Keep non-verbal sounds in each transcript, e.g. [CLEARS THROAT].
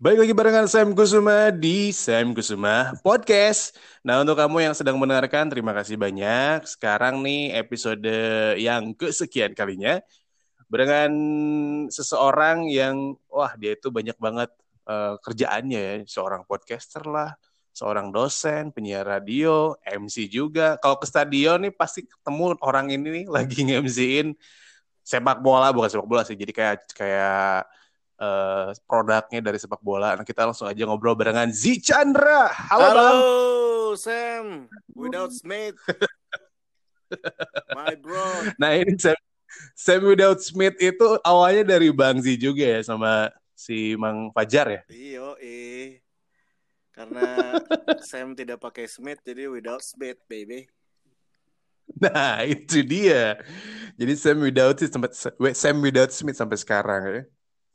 Baik lagi barengan Sam Kusuma di Sam Kusuma Podcast. Nah untuk kamu yang sedang mendengarkan terima kasih banyak. Sekarang nih episode yang kesekian kalinya barengan seseorang yang wah dia itu banyak banget uh, kerjaannya ya, seorang podcaster lah, seorang dosen, penyiar radio, MC juga. Kalau ke stadion nih pasti ketemu orang ini nih lagi nge-MC-in sepak bola bukan sepak bola sih. Jadi kayak kayak uh, produknya dari sepak bola. Nah, kita langsung aja ngobrol barengan Z Chandra. Halo, Halo Bang. Sam. Without Smith. My bro. Nah, ini Sam, Sam Without Smith itu awalnya dari Bang Z juga ya sama si Mang Fajar ya? Iya, eh. Karena Sam tidak pakai Smith jadi without Smith, baby. Nah, itu dia. Jadi Sam without sampai Sam without Smith sampai sekarang ya.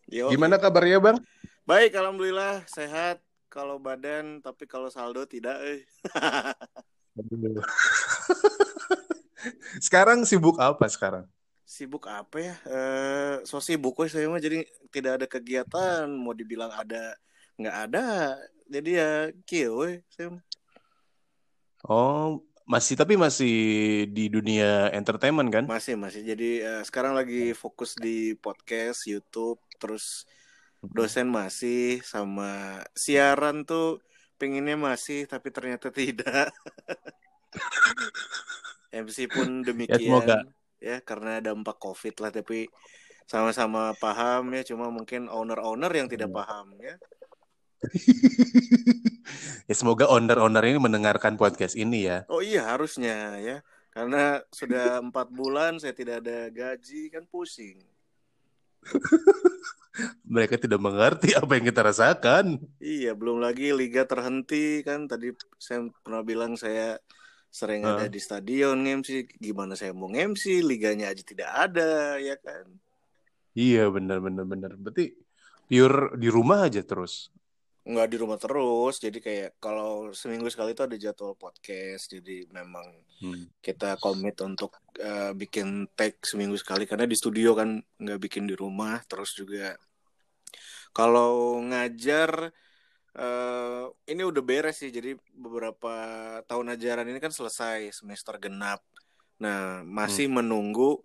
Yo, Gimana kabarnya bang? Baik, alhamdulillah sehat. Kalau badan, tapi kalau saldo tidak. Eh. [LAUGHS] sekarang sibuk apa sekarang? Sibuk apa ya? Eh, so sibuk saya mah jadi tidak ada kegiatan. Mau dibilang ada, nggak ada. Jadi ya kieu saya. Oh, masih tapi masih di dunia entertainment kan? Masih masih. Jadi uh, sekarang lagi fokus di podcast, YouTube, terus dosen masih sama siaran tuh pengennya masih tapi ternyata tidak. [LAUGHS] MC pun ya, demikian. ya, ya karena dampak covid lah tapi sama-sama paham ya cuma mungkin owner-owner yang tidak paham ya. [LAUGHS] Ya semoga owner-owner ini mendengarkan podcast ini ya. Oh iya harusnya ya. Karena sudah empat bulan saya tidak ada gaji kan pusing [LAUGHS] mereka tidak mengerti apa yang kita rasakan. Iya, belum lagi liga terhenti kan tadi saya pernah bilang saya sering uh. ada di stadion MC, gimana saya mau MC, liganya aja tidak ada, ya kan? Iya, benar benar benar. Berarti pure di rumah aja terus. Enggak di rumah terus, jadi kayak kalau seminggu sekali itu ada jadwal podcast, jadi memang hmm. kita komit untuk uh, bikin tag seminggu sekali karena di studio kan nggak bikin di rumah, terus juga kalau ngajar uh, ini udah beres sih. Jadi beberapa tahun ajaran ini kan selesai semester genap. Nah, masih hmm. menunggu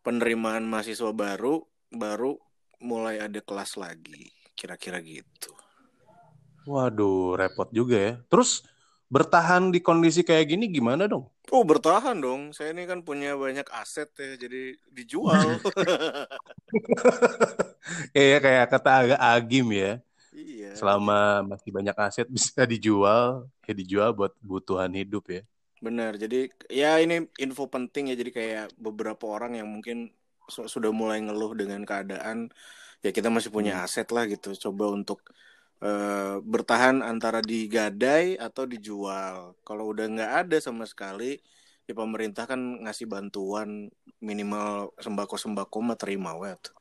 penerimaan mahasiswa baru baru mulai ada kelas lagi. Kira-kira gitu. Waduh, repot juga ya. Terus bertahan di kondisi kayak gini gimana dong? Oh bertahan dong. Saya ini kan punya banyak aset ya, jadi dijual. [LAUGHS] Iya kayak kata agak agim ya. Iya. Selama masih banyak aset bisa dijual, ya dijual buat kebutuhan hidup ya. Benar. Jadi ya ini info penting ya. Jadi kayak beberapa orang yang mungkin sudah mulai ngeluh dengan keadaan, ya kita masih punya hmm. aset lah gitu. Coba untuk uh, bertahan antara digadai atau dijual. Kalau udah nggak ada sama sekali, ya pemerintah kan ngasih bantuan minimal sembako sembako mah terima wet.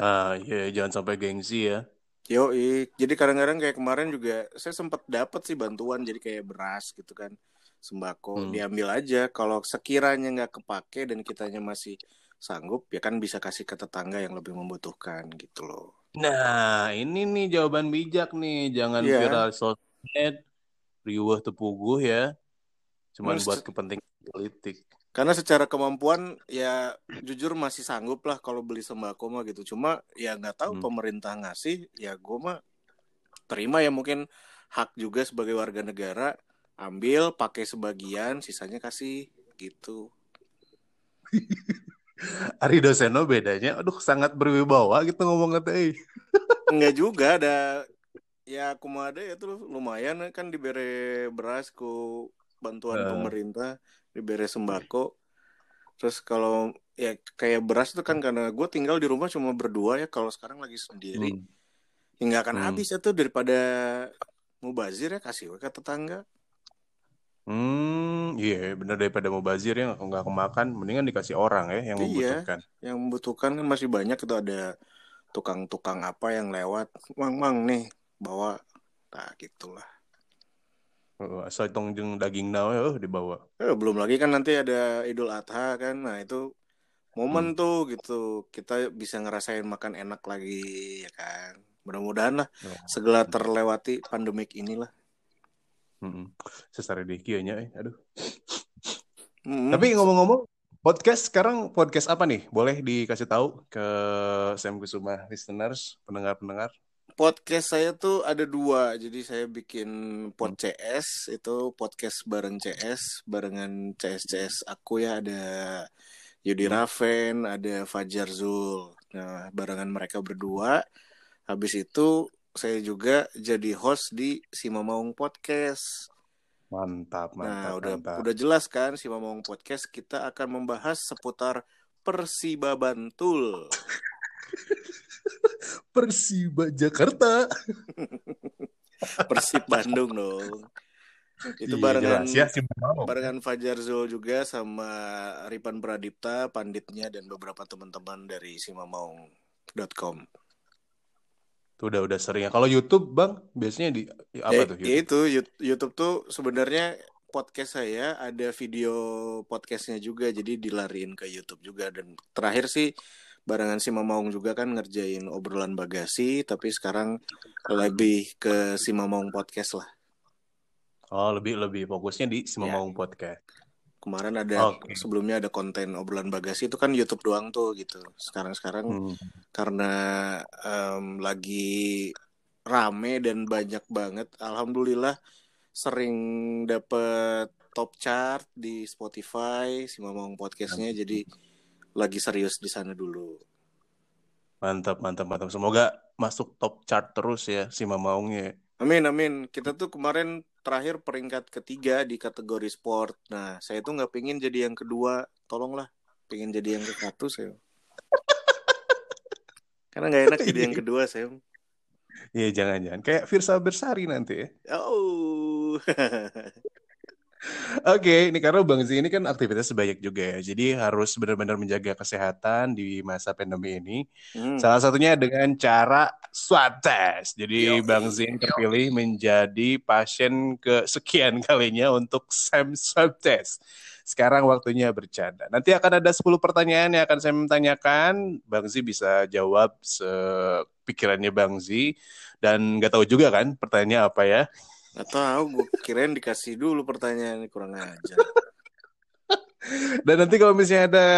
Ah iya jangan sampai gengsi ya. Yo, jadi kadang-kadang kayak kemarin juga saya sempat dapat sih bantuan jadi kayak beras gitu kan sembako hmm. diambil aja kalau sekiranya nggak kepake dan kitanya masih sanggup ya kan bisa kasih ke tetangga yang lebih membutuhkan gitu loh. Nah, ini nih jawaban bijak nih. Jangan yeah. viral sosmed, riuh tepuguh ya. Cuman Mas, buat kepentingan politik. Karena secara kemampuan ya jujur masih sanggup lah kalau beli sembako mah gitu. Cuma ya nggak tahu hmm. pemerintah ngasih, ya gue mah terima ya mungkin hak juga sebagai warga negara ambil pakai sebagian sisanya kasih gitu. [LAUGHS] [LAUGHS] Ari Doseno bedanya, aduh sangat berwibawa gitu ngomong kata Enggak juga ada ya aku ada ya tuh lumayan kan diberi beras ku bantuan uh. pemerintah diberi sembako terus kalau ya kayak beras itu kan karena gue tinggal di rumah cuma berdua ya kalau sekarang lagi sendiri hmm. hingga akan hmm. habis itu daripada mubazir ya kasih ke tetangga Hmm, iya benar daripada mau bazir ya nggak kemakan, mendingan dikasih orang ya yang iya, membutuhkan. Yang membutuhkan kan masih banyak itu ada tukang-tukang apa yang lewat, mang mang nih bawa, nah gitulah. Oh, asal jeng daging nawe oh, dibawa. Eh, belum lagi kan nanti ada Idul Adha kan, nah itu momen hmm. tuh gitu kita bisa ngerasain makan enak lagi ya kan mudah-mudahan lah oh. segala terlewati pandemik inilah hmm. sesare deh nya eh. Aduh. Hmm. tapi ngomong-ngomong podcast sekarang podcast apa nih? Boleh dikasih tahu ke Sam Kusuma listeners pendengar-pendengar? Podcast saya tuh ada dua. Jadi saya bikin pod CS itu podcast bareng CS barengan CS CS aku ya. Ada Yudi hmm. Raven ada Fajar Zul. Nah barengan mereka berdua. Habis itu saya juga jadi host di Si Mamaung Podcast mantap mantap nah udah mantap. udah jelas kan Si Mamaung Podcast kita akan membahas seputar Persiba Bantul [LAUGHS] Persiba Jakarta. [LAUGHS] Persib Bandung dong. Itu iya, barengan ya, barengan Fajar Zul juga sama Ripan Pradipta, panditnya dan beberapa teman-teman dari simamaung.com. Itu udah udah sering ya. Kalau YouTube, Bang, biasanya di apa eh, tuh? YouTube? Itu YouTube tuh sebenarnya podcast saya ada video podcastnya juga, jadi dilariin ke YouTube juga dan terakhir sih barengan si Mamaung juga kan ngerjain obrolan bagasi tapi sekarang lebih ke si Mamaung podcast lah. Oh, lebih lebih fokusnya di si ya. Mamaung ya. podcast. Kemarin ada okay. sebelumnya ada konten obrolan bagasi itu kan YouTube doang tuh gitu. Sekarang-sekarang hmm. karena um, lagi rame dan banyak banget alhamdulillah sering dapet top chart di Spotify si Mamaung podcastnya jadi lagi serius di sana dulu. Mantap, mantap, mantap. Semoga masuk top chart terus ya si Mamaungnya. Amin, amin. Kita tuh kemarin terakhir peringkat ketiga di kategori sport. Nah, saya tuh nggak pengen jadi yang kedua. Tolonglah, pengen jadi yang ke satu saya. [LAUGHS] Karena nggak enak jadi yang kedua saya. Iya, jangan-jangan. Kayak Firsa Bersari nanti ya. Oh. [LAUGHS] Oke, ini karena Bang Z ini kan aktivitas sebanyak juga ya. Jadi harus benar-benar menjaga kesehatan di masa pandemi ini. Hmm. Salah satunya dengan cara swab test. Jadi Yo, Bang Z terpilih menjadi pasien kesekian kalinya untuk SAM swab test. Sekarang waktunya bercanda. Nanti akan ada 10 pertanyaan yang akan saya tanyakan. Bang Z bisa jawab sepikirannya Bang Z. Dan nggak tahu juga kan pertanyaannya apa ya. Gak tau, gue kirain dikasih dulu pertanyaan kurang aja. [LAUGHS] Dan nanti kalau misalnya ada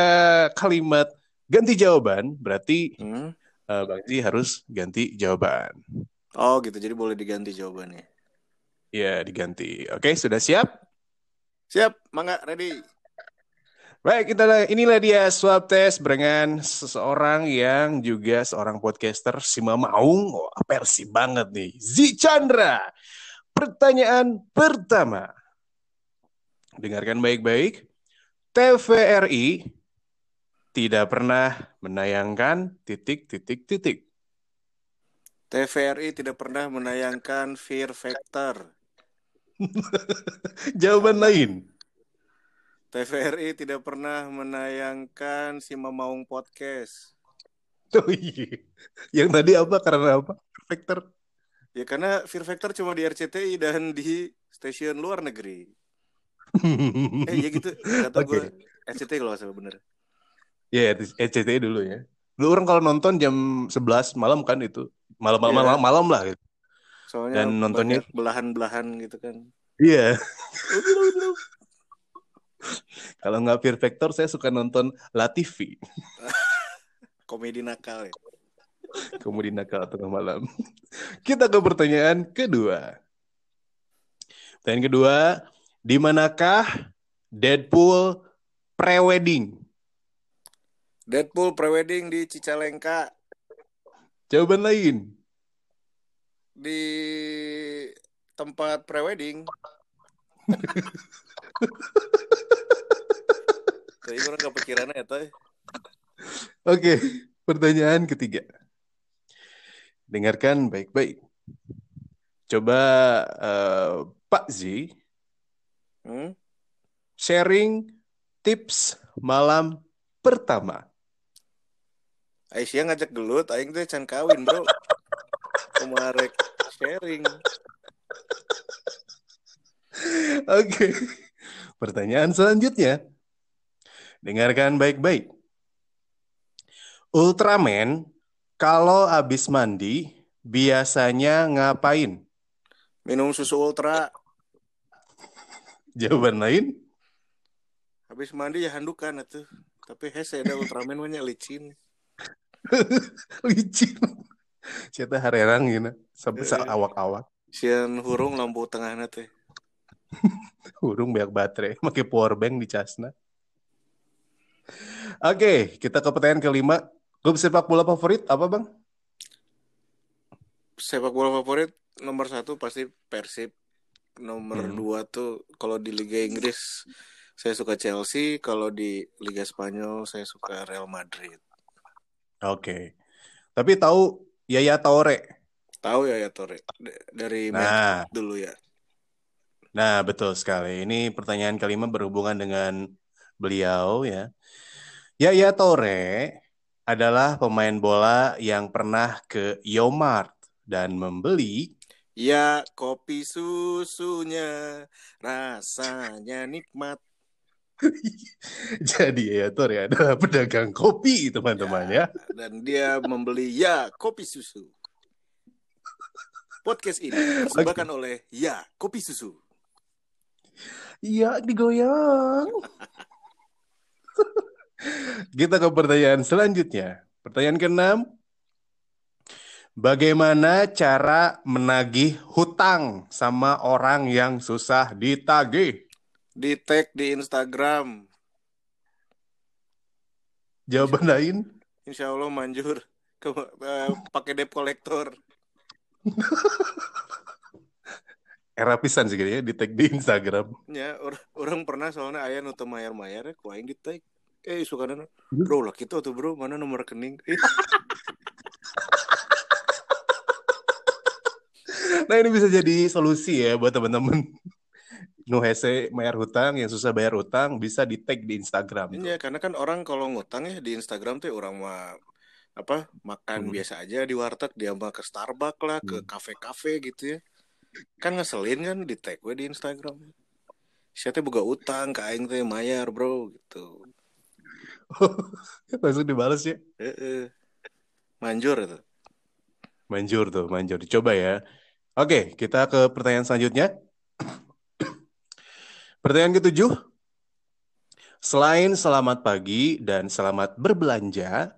kalimat ganti jawaban, berarti hmm? uh, Bang Ji harus ganti jawaban. Oh gitu, jadi boleh diganti jawabannya. Iya, diganti. Oke, sudah siap? Siap, mangga, ready. Baik, kita inilah dia swab test dengan seseorang yang juga seorang podcaster si Mamaung. Oh, Persi banget nih. Zi Chandra. Pertanyaan pertama. Dengarkan baik-baik. TVRI tidak pernah menayangkan titik-titik-titik. TVRI tidak pernah menayangkan Fear Factor. [LAUGHS] Jawaban lain. TVRI tidak pernah menayangkan si Mamaung Podcast. Oh iya. Yang tadi apa? Karena apa? Factor. Ya karena Fear Factor cuma di RCTI dan di stasiun luar negeri. [LAUGHS] eh ya gitu, kata okay. gue RCTI kalau saya bener. Iya, yeah, RCTI dulu ya. Lu orang kalau nonton jam 11 malam kan itu. Malam-malam yeah. malam, malam lah gitu. Soalnya dan nontonnya belahan-belahan gitu kan. Iya. Yeah. [LAUGHS] kalau nggak Fear Factor saya suka nonton La TV. [LAUGHS] Komedi nakal ya. Kemudian nakal tengah malam. Kita ke pertanyaan kedua. Pertanyaan kedua, di manakah Deadpool prewedding? Deadpool prewedding di Cicalengka. Jawaban lain. Di tempat prewedding. [LAUGHS] Tapi orang kepikiran ya, Oke, pertanyaan ketiga. Dengarkan baik-baik. Coba uh, Pak Z hmm? sharing tips malam pertama. Aisyah ngajak gelut, aing teh can kawin, Bro. Kemarin sharing. Oke. Pertanyaan selanjutnya. Dengarkan baik-baik. Ultraman kalau habis mandi biasanya ngapain? Minum susu ultra. Jawaban lain? Habis mandi ya handukan itu. Tapi hese ada Ultraman banyak licin. [LAUGHS] licin. Cita harerang gitu. Sampai e, awak-awak. Sian hurung lampu tengah teh. [LAUGHS] hurung banyak baterai. Pakai power bank di casna. Oke, kita ke pertanyaan kelima. Klub sepak bola favorit apa bang? Sepak bola favorit nomor satu pasti Persib. Nomor hmm. dua tuh kalau di Liga Inggris saya suka Chelsea. Kalau di Liga Spanyol saya suka Real Madrid. Oke. Okay. Tapi tahu Yaya Toure? Tahu Yaya Toure dari nah. dulu ya. Nah, betul sekali. Ini pertanyaan kelima berhubungan dengan beliau ya. Yaya Toure adalah pemain bola yang pernah ke Yomart dan membeli Ya, kopi susunya rasanya nikmat. [LAUGHS] Jadi ya Tor ya adalah pedagang kopi teman-teman ya, ya. Dan dia membeli ya kopi susu. Podcast ini dipersembahkan okay. oleh ya kopi susu. Iya digoyang. [LAUGHS] Kita ke pertanyaan selanjutnya. Pertanyaan keenam. Bagaimana cara menagih hutang sama orang yang susah ditagih? Di tag di Instagram. Jawaban lain? Insya Allah manjur ke uh, pakai debt collector. [LAUGHS] Era pisan sih ya di tag di Instagram. Ya, or orang pernah soalnya ayah nutup mayar-mayar ya, kuaing di tag. Eh, suka dana. Bro lah kita tuh bro, mana nomor rekening? [LAUGHS] nah ini bisa jadi solusi ya buat teman-teman nu hese bayar hutang yang susah bayar hutang bisa di tag di Instagram. Iya karena kan orang kalau ngutang ya di Instagram tuh orang mah apa makan hmm. biasa aja di warteg dia mah ke Starbucks lah ke hmm. kafe-kafe gitu ya kan ngeselin kan di tag gue di Instagram siapa buka utang ke aing teh mayar bro gitu [LAUGHS] langsung dibalas ya e -e. manjur itu manjur tuh manjur dicoba ya Oke, kita ke pertanyaan selanjutnya. [CLEARS THROAT] Pertanyaan ketujuh. Selain selamat pagi dan selamat berbelanja,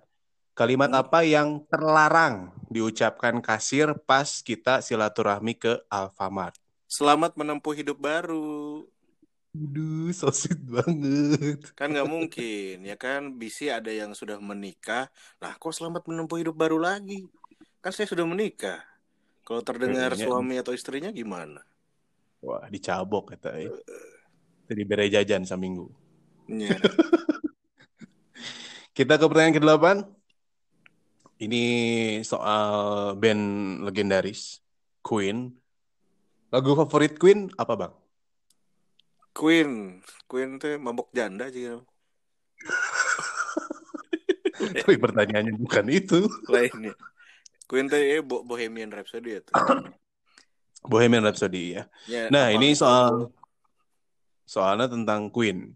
kalimat hmm. apa yang terlarang diucapkan kasir pas kita silaturahmi ke Alfamart? Selamat menempuh hidup baru. Aduh, so sweet banget. Kan nggak mungkin, ya kan? Bisi ada yang sudah menikah. Nah, kok selamat menempuh hidup baru lagi? Kan saya sudah menikah. Kalau terdengar Kayaknya... suami atau istrinya gimana? Wah, dicabok kata ya. Jadi bere jajan seminggu. Yeah. [LAUGHS] Kita ke pertanyaan ke-8. Ini soal band legendaris Queen. Lagu favorit Queen apa, Bang? Queen. Queen tuh mabok janda sih. [LAUGHS] Tapi pertanyaannya bukan itu. Lainnya. Queen tadi eh, Bohemian Rhapsody ya tuh. [CLEARS THROAT] Bohemian Rhapsody ya. ya nah ini soal soalnya tentang Queen.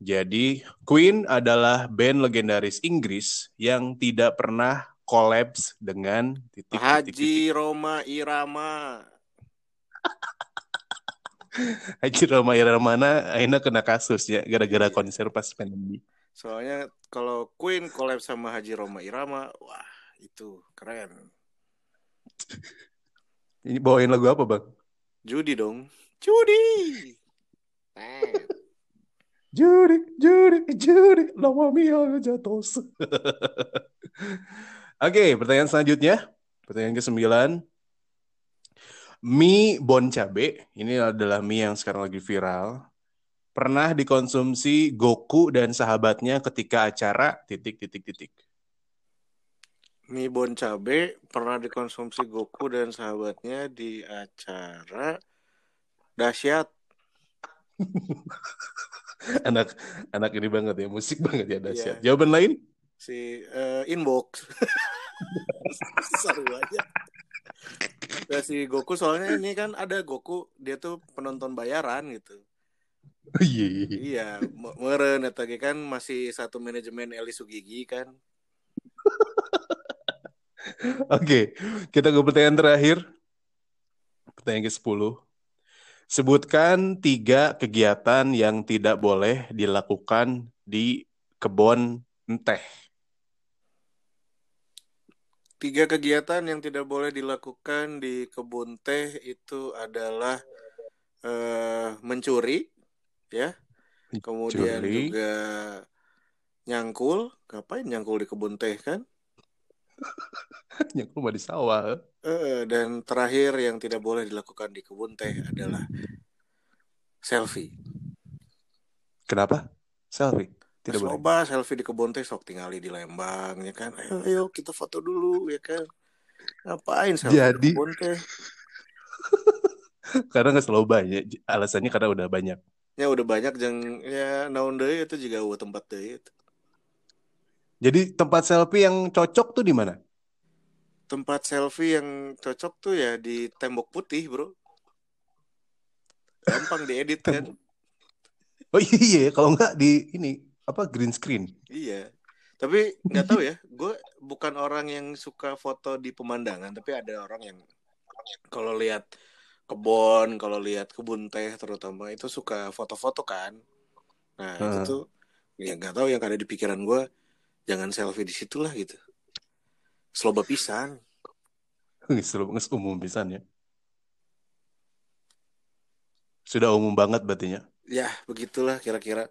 Jadi Queen adalah band legendaris Inggris yang tidak pernah kolaps dengan titik, Haji titik, titik. Roma Irama. [LAUGHS] Haji Roma Irama akhirnya kena kasus ya gara-gara iya. konser pas pandemi. Soalnya kalau Queen kolaps sama Haji Roma Irama, wah itu keren. [LAUGHS] Ini bawain lagu apa bang? Judi dong. Judi. [LAUGHS] Judi, Judi, Judi, lama mia jatuh. [LAUGHS] Oke, pertanyaan selanjutnya. Pertanyaan ke sembilan. Mie bon cabe, ini adalah mie yang sekarang lagi viral. Pernah dikonsumsi Goku dan sahabatnya ketika acara titik titik titik mie bon cabe pernah dikonsumsi Goku dan sahabatnya di acara dahsyat. [LAUGHS] anak anak ini banget ya musik banget ya dahsyat. Yeah. Jawaban lain? Si uh, inbox. [LAUGHS] Seru aja. Ya, si Goku soalnya ini kan ada Goku dia tuh penonton bayaran gitu. Iya, iya, iya. iya meren kan masih satu manajemen Eli Sugigi kan. [LAUGHS] Oke, kita ke pertanyaan terakhir. Pertanyaan ke-10. Sebutkan tiga kegiatan yang tidak boleh dilakukan di kebun teh. Tiga kegiatan yang tidak boleh dilakukan di kebun teh itu adalah uh, mencuri, ya. Kemudian mencuri. juga nyangkul. Ngapain nyangkul di kebun teh kan? [LAUGHS] nyangkul mah di sawah. Uh, dan terakhir yang tidak boleh dilakukan di kebun teh adalah selfie. Kenapa? Selfie. Tidak boleh. Coba selfie di kebun teh sok tinggali di Lembang ya kan. Ayo, ayo kita foto dulu ya kan. Ngapain selfie Jadi... di kebun teh? [LAUGHS] karena nggak selalu banyak. Alasannya karena udah banyak. Ya udah banyak jeng ya naon deh itu juga udah tempat deh itu. Jadi tempat selfie yang cocok tuh di mana? Tempat selfie yang cocok tuh ya di tembok putih, Bro. Gampang diedit kan. Oh iya, kalau nggak di ini apa green screen? Iya. Tapi nggak tahu ya [LAUGHS] gue bukan orang yang suka foto di pemandangan tapi ada orang yang kalau lihat kebun kalau lihat kebun teh terutama itu suka foto-foto kan. Nah uh. itu tuh ya nggak tahu yang ada di pikiran gue jangan selfie di situ lah gitu. Sloba pisan. [LAUGHS] Sloba umum pisan ya? Sudah umum banget batinya ya begitulah kira-kira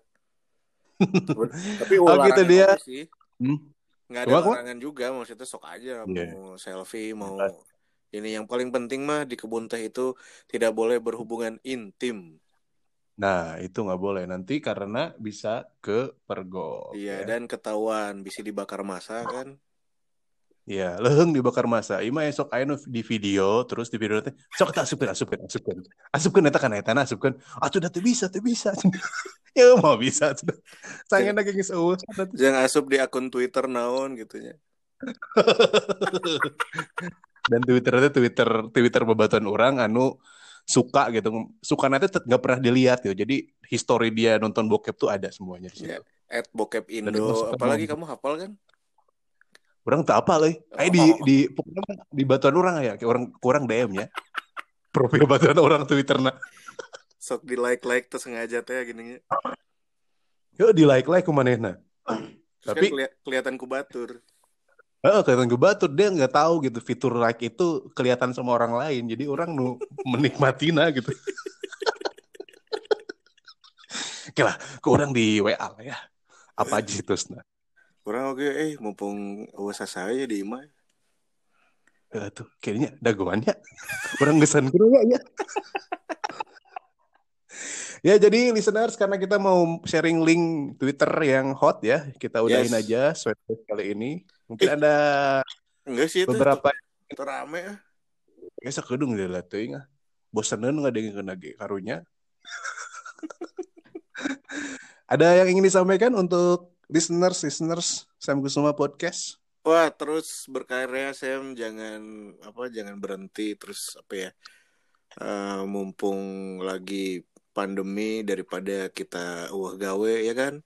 tapi oh gitu dia sih. Hmm? nggak ada larangan juga maksudnya sok aja yeah. mau selfie mau ini yang paling penting mah di kebun teh itu tidak boleh berhubungan intim Nah, itu nggak boleh nanti karena bisa ke pergol. Iya, ya. dan ketahuan bisa dibakar masa kan. Iya, leheng dibakar masa. Ima esok ayo di video, terus di video nanti sok tak asupkan, asupkan, asupkan. Asupkan eta kan eta asupkan. Ah tuh tuh bisa, tuh bisa. [LAUGHS] ya mau bisa. Sangat lagi geus eueuh. Jangan asup di akun Twitter naon gitu ya. [LAUGHS] Dan Twitter itu Twitter Twitter bebatuan orang anu suka gitu. Suka nanti nggak pernah dilihat gitu. Jadi history dia nonton bokep tuh ada semuanya di situ. Ya, at bokep Indo. Apalagi kamu hafal kan? Orang tak apa lah eh di di di batuan orang ya. Kayak orang kurang DM ya. [LAUGHS] Profil batuan orang Twitter nak. Sok di like like terus sengaja teh gini yo di like like ke mana nah tapi kan kelihatan ku batur. Oh, kelihatan ku batur. Dia nggak tahu gitu fitur like itu kelihatan sama orang lain. Jadi orang nu [LAUGHS] menikmati nah gitu. [LAUGHS] Oke lah, ke orang di WA lah ya. Apa aja itu, nah kurang oke eh mumpung usaha saya di imah uh, tuh kayaknya dagoannya kurang gesan kurang ya? Ya jadi listeners karena kita mau sharing link Twitter yang hot ya kita udahin yes. aja sweat kali ini. Mungkin eh, ada enggak sih beberapa itu, rame ya Biasa kedung deh lah tuh ingat. Bosanan nggak ada yang kena karunya. [LAUGHS] Ada yang ingin disampaikan untuk listeners listeners Sam Kusuma podcast. Wah terus berkarya Sam. Jangan apa jangan berhenti. Terus apa ya uh, mumpung lagi pandemi daripada kita wah gawe ya kan?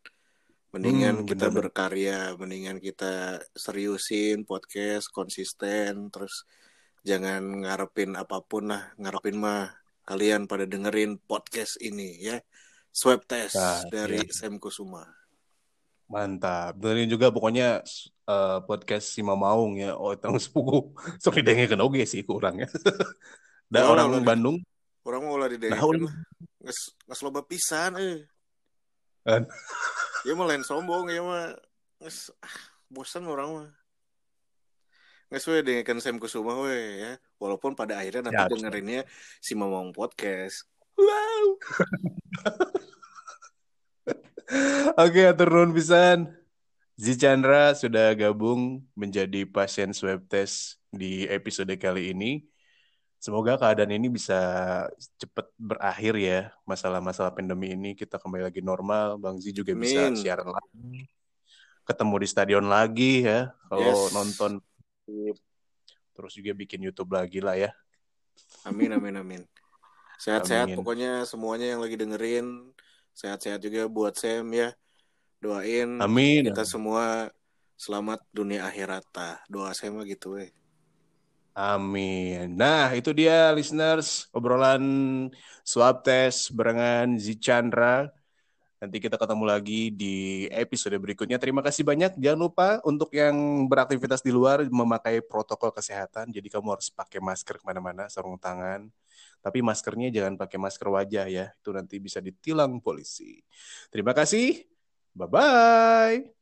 Mendingan hmm, kita bener. berkarya mendingan kita seriusin podcast konsisten. Terus jangan ngarepin apa pun lah. Ngarepin mah kalian pada dengerin podcast ini ya. Swab test nah, dari iya. Sam Kusuma Mantap. Dengerin juga pokoknya uh, podcast si Mamaung ya. Oh, itu sepuku. [LAUGHS] Sok didengin oge sih kurang ya. [LAUGHS] Dan oh, orang Bandung. Orang mau lah didengin. Nah, nges, nges loba pisan eh. Kan? [LAUGHS] ya mah lain sombong ya mah. Nges, ah, bosan orang mah. Nggak sesuai dengan Sam Kusuma we ya. Walaupun pada akhirnya nanti ya, dengerinnya si Mamaung podcast. Wow. Oke, atur nuhun pisan. Zi Chandra sudah gabung menjadi pasien swab test di episode kali ini. Semoga keadaan ini bisa cepat berakhir ya. Masalah-masalah pandemi ini kita kembali lagi normal. Bang Zi juga Amin. bisa siaran lagi. Ketemu di stadion lagi ya. Kalau yes. nonton terus juga bikin YouTube lagi lah ya. Amin amin amin. Sehat-sehat pokoknya semuanya yang lagi dengerin sehat-sehat juga buat Sam ya doain amin kita semua selamat dunia akhirat doa saya mah gitu eh Amin. Nah, itu dia listeners obrolan swab test barengan Zichandra. Nanti kita ketemu lagi di episode berikutnya. Terima kasih banyak. Jangan lupa untuk yang beraktivitas di luar memakai protokol kesehatan. Jadi kamu harus pakai masker ke mana-mana, sarung tangan. Tapi maskernya jangan pakai masker wajah ya. Itu nanti bisa ditilang polisi. Terima kasih. Bye-bye.